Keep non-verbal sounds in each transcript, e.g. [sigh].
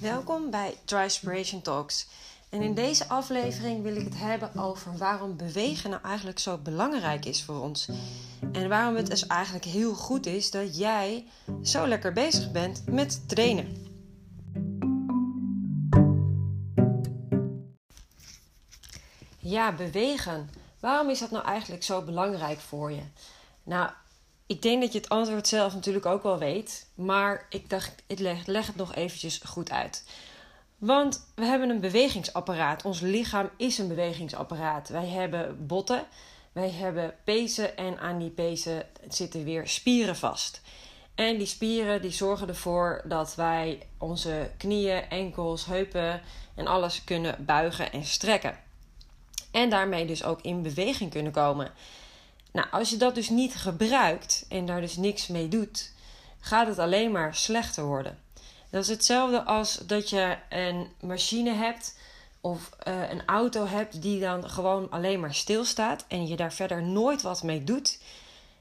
Welkom bij Trispiration Talks. En in deze aflevering wil ik het hebben over waarom bewegen nou eigenlijk zo belangrijk is voor ons. En waarom het dus eigenlijk heel goed is dat jij zo lekker bezig bent met trainen. Ja, bewegen. Waarom is dat nou eigenlijk zo belangrijk voor je? Nou, ik denk dat je het antwoord zelf natuurlijk ook wel weet. Maar ik dacht, ik leg, leg het nog eventjes goed uit. Want we hebben een bewegingsapparaat. Ons lichaam is een bewegingsapparaat. Wij hebben botten, wij hebben pezen en aan die pezen zitten weer spieren vast. En die spieren die zorgen ervoor dat wij onze knieën, enkels, heupen en alles kunnen buigen en strekken. En daarmee dus ook in beweging kunnen komen. Nou, als je dat dus niet gebruikt en daar dus niks mee doet, gaat het alleen maar slechter worden. Dat is hetzelfde als dat je een machine hebt of uh, een auto hebt die dan gewoon alleen maar stilstaat en je daar verder nooit wat mee doet.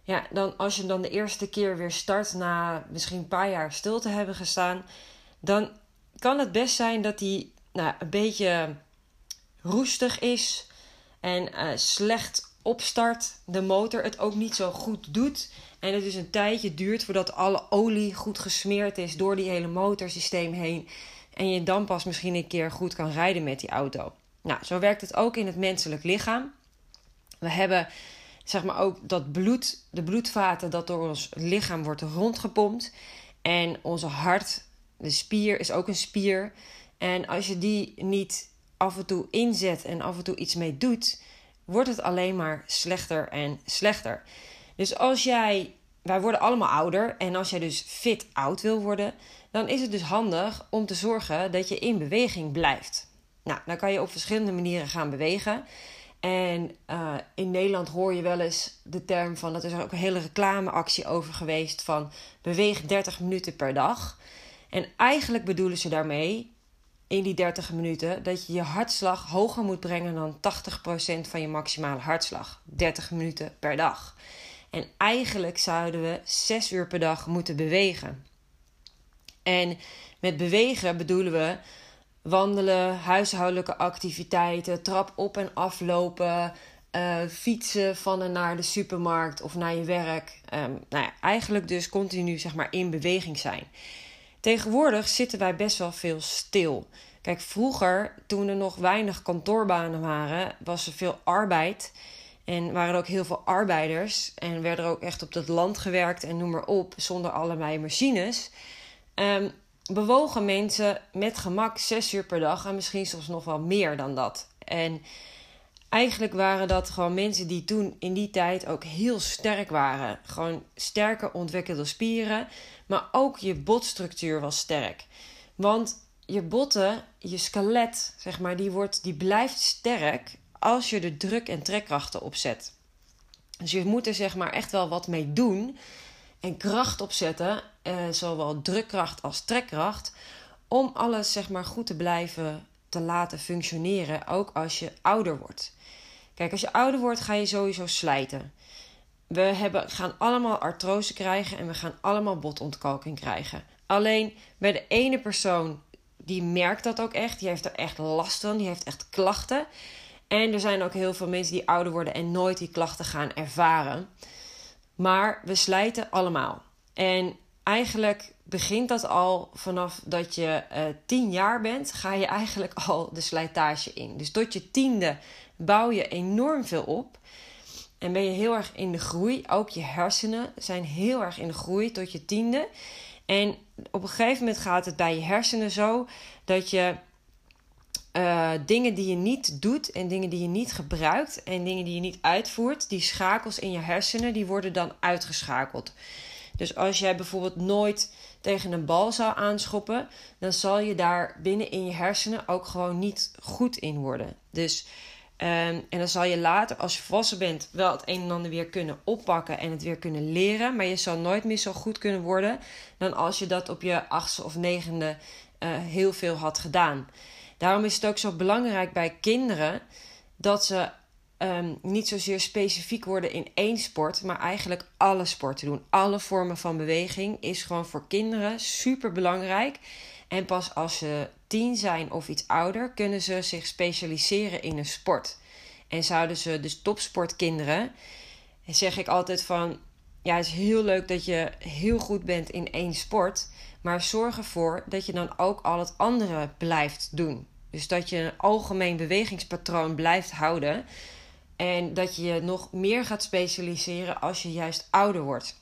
Ja, dan als je dan de eerste keer weer start na misschien een paar jaar stil te hebben gestaan, dan kan het best zijn dat die nou, een beetje roestig is en uh, slecht opstart, de motor het ook niet zo goed doet. En het dus een tijdje duurt voordat alle olie goed gesmeerd is door die hele motorsysteem heen. En je dan pas misschien een keer goed kan rijden met die auto. Nou, zo werkt het ook in het menselijk lichaam. We hebben zeg maar ook dat bloed, de bloedvaten dat door ons lichaam wordt rondgepompt. En onze hart, de spier, is ook een spier. En als je die niet af en toe inzet en af en toe iets mee doet, wordt het alleen maar slechter en slechter. Dus als jij, wij worden allemaal ouder en als jij dus fit oud wil worden, dan is het dus handig om te zorgen dat je in beweging blijft. Nou, dan kan je op verschillende manieren gaan bewegen. En uh, in Nederland hoor je wel eens de term van, dat is er ook een hele reclameactie over geweest van beweeg 30 minuten per dag. En eigenlijk bedoelen ze daarmee in die 30 minuten dat je je hartslag hoger moet brengen dan 80% van je maximale hartslag. 30 minuten per dag. En eigenlijk zouden we 6 uur per dag moeten bewegen. En met bewegen bedoelen we wandelen, huishoudelijke activiteiten, trap op en aflopen, uh, fietsen van en naar de supermarkt of naar je werk. Um, nou ja, eigenlijk dus continu zeg maar in beweging zijn. Tegenwoordig zitten wij best wel veel stil. Kijk, vroeger, toen er nog weinig kantoorbanen waren, was er veel arbeid. En waren er ook heel veel arbeiders. En werden er ook echt op het land gewerkt en noem maar op, zonder allerlei machines. Um, bewogen mensen met gemak zes uur per dag en misschien soms nog wel meer dan dat. En eigenlijk waren dat gewoon mensen die toen in die tijd ook heel sterk waren. Gewoon sterker ontwikkelde spieren, maar ook je botstructuur was sterk. Want je botten, je skelet, zeg maar, die, wordt, die blijft sterk als je er druk- en trekkrachten op zet. Dus je moet er zeg maar echt wel wat mee doen en kracht opzetten, eh, zowel drukkracht als trekkracht, om alles zeg maar goed te blijven te laten functioneren, ook als je ouder wordt. Kijk, als je ouder wordt, ga je sowieso slijten. We hebben, gaan allemaal artrose krijgen en we gaan allemaal botontkalking krijgen. Alleen bij de ene persoon, die merkt dat ook echt. Die heeft er echt last van. Die heeft echt klachten. En er zijn ook heel veel mensen die ouder worden en nooit die klachten gaan ervaren. Maar we slijten allemaal. En eigenlijk begint dat al vanaf dat je uh, tien jaar bent, ga je eigenlijk [laughs] al de slijtage in. Dus tot je tiende bouw je enorm veel op. En ben je heel erg in de groei. Ook je hersenen zijn heel erg in de groei tot je tiende. En op een gegeven moment gaat het bij je hersenen zo dat je uh, dingen die je niet doet en dingen die je niet gebruikt en dingen die je niet uitvoert, die schakels in je hersenen, die worden dan uitgeschakeld. Dus als jij bijvoorbeeld nooit tegen een bal zou aanschoppen, dan zal je daar binnen in je hersenen ook gewoon niet goed in worden. Dus Um, en dan zal je later, als je volwassen bent, wel het een en ander weer kunnen oppakken en het weer kunnen leren. Maar je zal nooit meer zo goed kunnen worden dan als je dat op je achtste of negende uh, heel veel had gedaan. Daarom is het ook zo belangrijk bij kinderen dat ze um, niet zozeer specifiek worden in één sport, maar eigenlijk alle sporten doen. Alle vormen van beweging is gewoon voor kinderen super belangrijk. En pas als ze tien zijn of iets ouder, kunnen ze zich specialiseren in een sport. En zouden ze dus topsportkinderen, zeg ik altijd van, ja, het is heel leuk dat je heel goed bent in één sport, maar zorg ervoor dat je dan ook al het andere blijft doen. Dus dat je een algemeen bewegingspatroon blijft houden. En dat je je nog meer gaat specialiseren als je juist ouder wordt.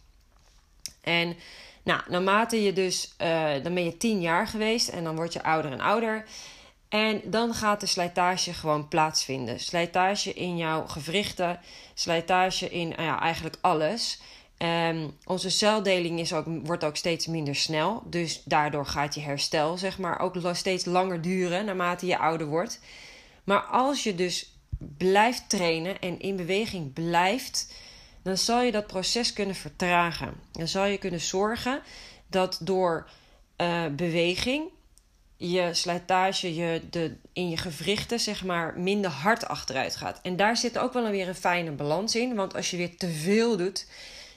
En nou, naarmate je dus, uh, dan ben je tien jaar geweest en dan word je ouder en ouder. En dan gaat de slijtage gewoon plaatsvinden. Slijtage in jouw gewrichten, slijtage in nou ja, eigenlijk alles. Um, onze celdeling is ook, wordt ook steeds minder snel. Dus daardoor gaat je herstel zeg maar, ook steeds langer duren naarmate je ouder wordt. Maar als je dus blijft trainen en in beweging blijft, dan zal je dat proces kunnen vertragen. Dan zal je kunnen zorgen dat door uh, beweging je slijtage je de, in je gewrichten zeg maar minder hard achteruit gaat. En daar zit ook wel weer een fijne balans in. Want als je weer te veel doet,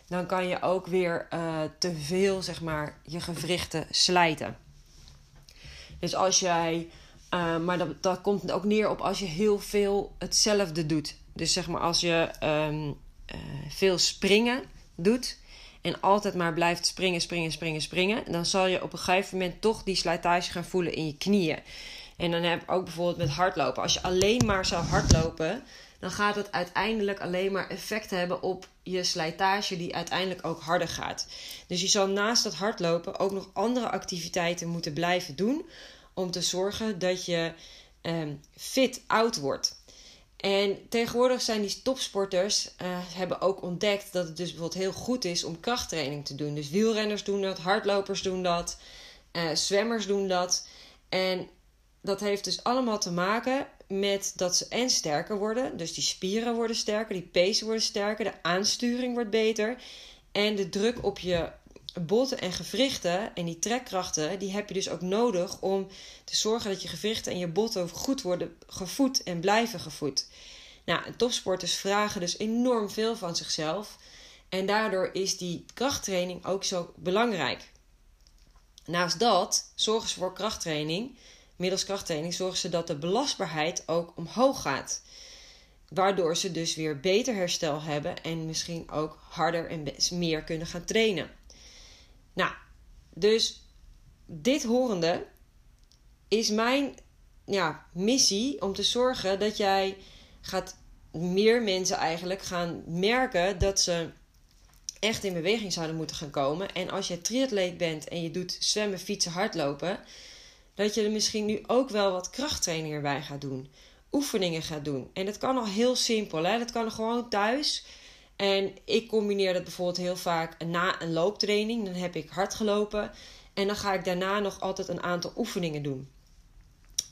dan kan je ook weer uh, te veel zeg maar je gewrichten slijten. Dus als jij, uh, maar dat, komt ook neer op als je heel veel hetzelfde doet. Dus zeg maar als je um, uh, veel springen doet en altijd maar blijft springen, springen, springen, springen, dan zal je op een gegeven moment toch die slijtage gaan voelen in je knieën. En dan heb ik ook bijvoorbeeld met hardlopen. Als je alleen maar zou hardlopen, dan gaat het uiteindelijk alleen maar effect hebben op je slijtage, die uiteindelijk ook harder gaat. Dus je zal naast dat hardlopen ook nog andere activiteiten moeten blijven doen om te zorgen dat je um, fit oud wordt. En tegenwoordig zijn die topsporters uh, hebben ook ontdekt dat het dus bijvoorbeeld heel goed is om krachttraining te doen. Dus wielrenners doen dat, hardlopers doen dat, uh, zwemmers doen dat. En dat heeft dus allemaal te maken met dat ze en sterker worden. Dus die spieren worden sterker, die pezen worden sterker, de aansturing wordt beter. En de druk op je botten en gewrichten en die trekkrachten, die heb je dus ook nodig om te zorgen dat je gewrichten en je botten goed worden gevoed en blijven gevoed. Nou, topsporters vragen dus enorm veel van zichzelf. En daardoor is die krachttraining ook zo belangrijk. Naast dat zorgen ze voor krachttraining. Middels krachttraining zorgen ze dat de belastbaarheid ook omhoog gaat. Waardoor ze dus weer beter herstel hebben en misschien ook harder en meer kunnen gaan trainen. Nou, dus dit horende is mijn ja, missie om te zorgen dat jij gaat meer mensen eigenlijk gaan merken dat ze echt in beweging zouden moeten gaan komen. En als je triatleet bent en je doet zwemmen, fietsen, hardlopen, dat je er misschien nu ook wel wat krachttraining erbij gaat doen. Oefeningen gaat doen. En dat kan al heel simpel. Hè? Dat kan gewoon thuis. En ik combineer dat bijvoorbeeld heel vaak na een looptraining. Dan heb ik hard gelopen. En dan ga ik daarna nog altijd een aantal oefeningen doen.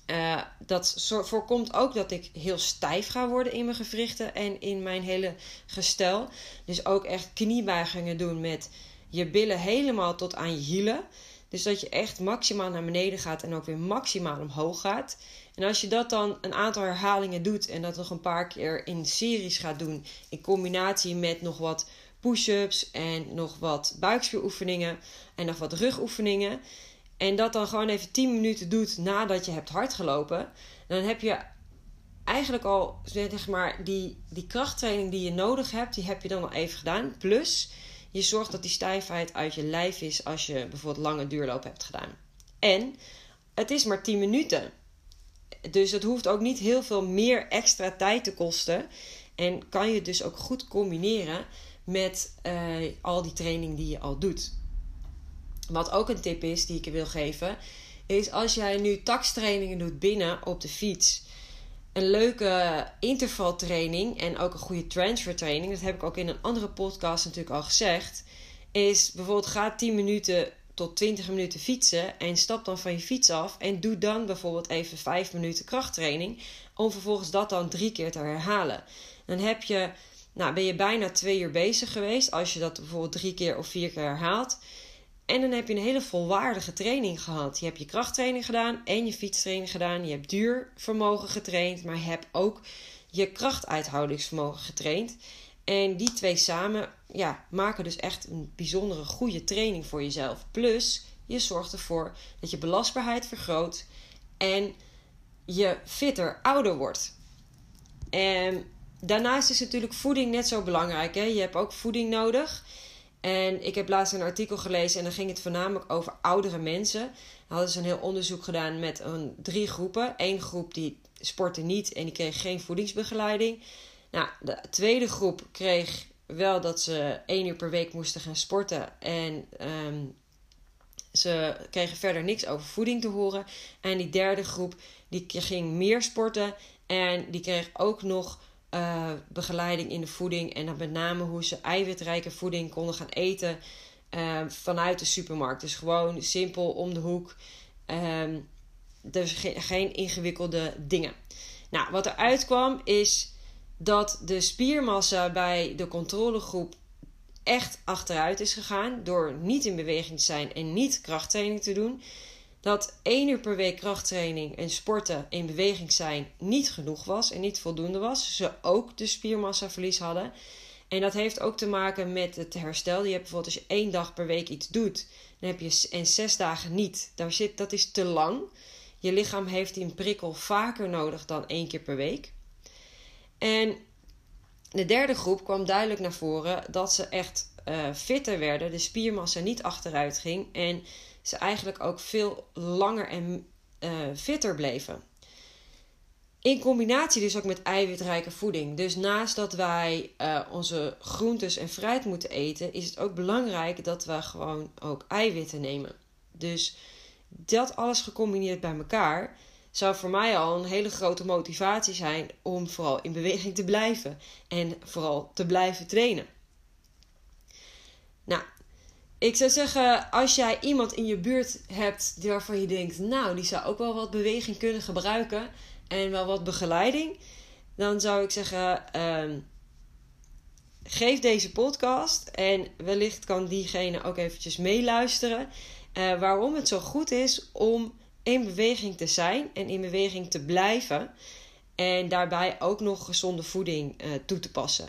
Uh, dat voorkomt ook dat ik heel stijf ga worden in mijn gewrichten en in mijn hele gestel. Dus ook echt kniebuigingen doen met je billen helemaal tot aan je hielen. Dus dat je echt maximaal naar beneden gaat en ook weer maximaal omhoog gaat. En als je dat dan een aantal herhalingen doet en dat nog een paar keer in series gaat doen, in combinatie met nog wat push-ups en nog wat buikspieroefeningen en nog wat rugoefeningen. En dat dan gewoon even 10 minuten doet nadat je hebt hardgelopen. Dan heb je eigenlijk al, zeg maar, die, die krachttraining die je nodig hebt, die heb je dan al even gedaan. Plus, je zorgt dat die stijfheid uit je lijf is als je bijvoorbeeld lange duurloop hebt gedaan. En het is maar 10 minuten. Dus het hoeft ook niet heel veel meer extra tijd te kosten. En kan je dus ook goed combineren met uh, al die training die je al doet. Wat ook een tip is die ik je wil geven, is als jij nu takstrainingen doet binnen op de fiets. Een leuke intervaltraining en ook een goede transfertraining, dat heb ik ook in een andere podcast natuurlijk al gezegd, is bijvoorbeeld ga 10 minuten tot 20 minuten fietsen en stap dan van je fiets af en doe dan bijvoorbeeld even 5 minuten krachttraining om vervolgens dat dan drie keer te herhalen. Dan heb je, nou, ben je bijna twee uur bezig geweest als je dat bijvoorbeeld drie keer of vier keer herhaalt. En dan heb je een hele volwaardige training gehad. Je hebt je krachttraining gedaan en je fietstraining gedaan. Je hebt duurvermogen getraind, maar je hebt ook je krachtuithoudingsvermogen getraind. En die twee samen ja, maken dus echt een bijzondere goede training voor jezelf. Plus, je zorgt ervoor dat je belastbaarheid vergroot en je fitter ouder wordt. En daarnaast is natuurlijk voeding net zo belangrijk. Hè? Je hebt ook voeding nodig. En ik heb laatst een artikel gelezen en dan ging het voornamelijk over oudere mensen. Hadden ze een heel onderzoek gedaan met een, drie groepen. Eén groep die sportte niet en die kreeg geen voedingsbegeleiding. Nou, de tweede groep kreeg wel dat ze één uur per week moesten gaan sporten. En ehm, ze kregen verder niks over voeding te horen. En die derde groep die ging meer sporten. En die kreeg ook nog uh, begeleiding in de voeding. En dan met name hoe ze eiwitrijke voeding konden gaan eten uh, vanuit de supermarkt. Dus gewoon simpel om de hoek. Um, dus geen, geen ingewikkelde dingen. Nou, wat eruit kwam is dat de spiermassa bij de controlegroep echt achteruit is gegaan door niet in beweging te zijn en niet krachttraining te doen. Dat één uur per week krachttraining en sporten in beweging zijn niet genoeg was en niet voldoende was. Ze ook de spiermassaverlies hadden. En dat heeft ook te maken met het herstel. Je hebt bijvoorbeeld als je één dag per week iets doet, dan heb je en zes dagen niet. Daar zit, dat is te lang. Je lichaam heeft die prikkel vaker nodig dan één keer per week. En de derde groep kwam duidelijk naar voren dat ze echt uh, fitter werden, de spiermassa niet achteruit ging en ze eigenlijk ook veel langer en uh, fitter bleven. In combinatie dus ook met eiwitrijke voeding. Dus naast dat wij uh, onze groentes en fruit moeten eten, is het ook belangrijk dat we gewoon ook eiwitten nemen. Dus dat alles gecombineerd bij elkaar zou voor mij al een hele grote motivatie zijn om vooral in beweging te blijven en vooral te blijven trainen. Nou, ik zou zeggen, als jij iemand in je buurt hebt waarvan je denkt, nou, die zou ook wel wat beweging kunnen gebruiken en wel wat begeleiding, dan zou ik zeggen, ehm, geef deze podcast en wellicht kan diegene ook eventjes meeluisteren. Uh, waarom het zo goed is om in beweging te zijn en in beweging te blijven. En daarbij ook nog gezonde voeding uh, toe te passen.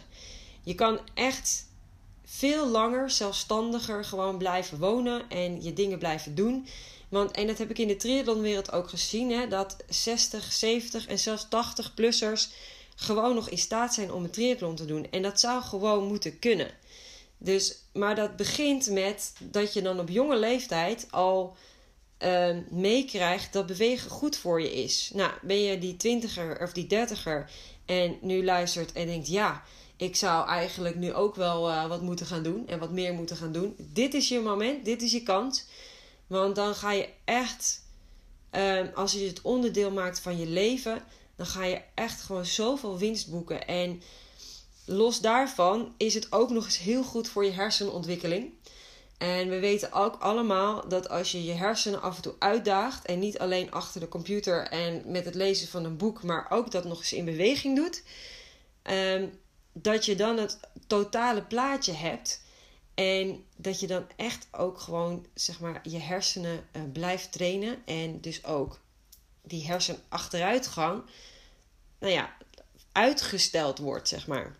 Je kan echt veel langer zelfstandiger gewoon blijven wonen en je dingen blijven doen. Want, en dat heb ik in de triathlonwereld ook gezien, hè, dat 60, 70 en zelfs 80-plussers gewoon nog in staat zijn om een triathlon te doen. En dat zou gewoon moeten kunnen. Dus, maar dat begint met dat je dan op jonge leeftijd al uh, meekrijgt dat bewegen goed voor je is. Nou, ben je die twintiger of die dertiger en nu luistert en denkt: ja, ik zou eigenlijk nu ook wel uh, wat moeten gaan doen en wat meer moeten gaan doen. Dit is je moment, dit is je kans. Want dan ga je echt, uh, als je het onderdeel maakt van je leven, dan ga je echt gewoon zoveel winst boeken. En los daarvan is het ook nog eens heel goed voor je hersenontwikkeling. En we weten ook allemaal dat als je je hersenen af en toe uitdaagt en niet alleen achter de computer en met het lezen van een boek, maar ook dat nog eens in beweging doet, um, dat je dan het totale plaatje hebt en dat je dan echt ook gewoon zeg maar je hersenen uh, blijft trainen en dus ook die hersenachteruitgang, nou ja, uitgesteld wordt, zeg maar.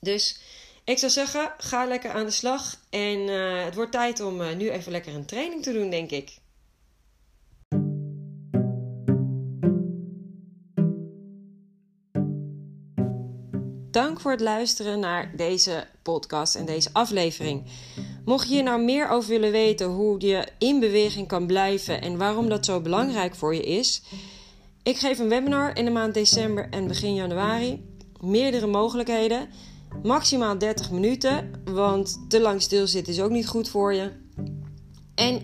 Dus ik zou zeggen, ga lekker aan de slag. En uh, het wordt tijd om uh, nu even lekker een training te doen, denk ik. Dank voor het luisteren naar deze podcast en deze aflevering. Mocht je hier nou meer over willen weten hoe je in beweging kan blijven en waarom dat zo belangrijk voor je is, ik geef een webinar in de maand december en begin januari. Meerdere mogelijkheden. Maximaal 30 minuten, want te lang stilzitten is ook niet goed voor je. En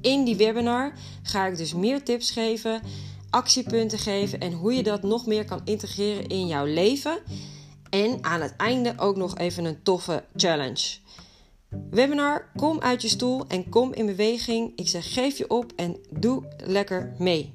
in die webinar ga ik dus meer tips geven, actiepunten geven en hoe je dat nog meer kan integreren in jouw leven. En aan het einde ook nog even een toffe challenge. Webinar, kom uit je stoel en kom in beweging. Ik zeg geef je op en doe lekker mee.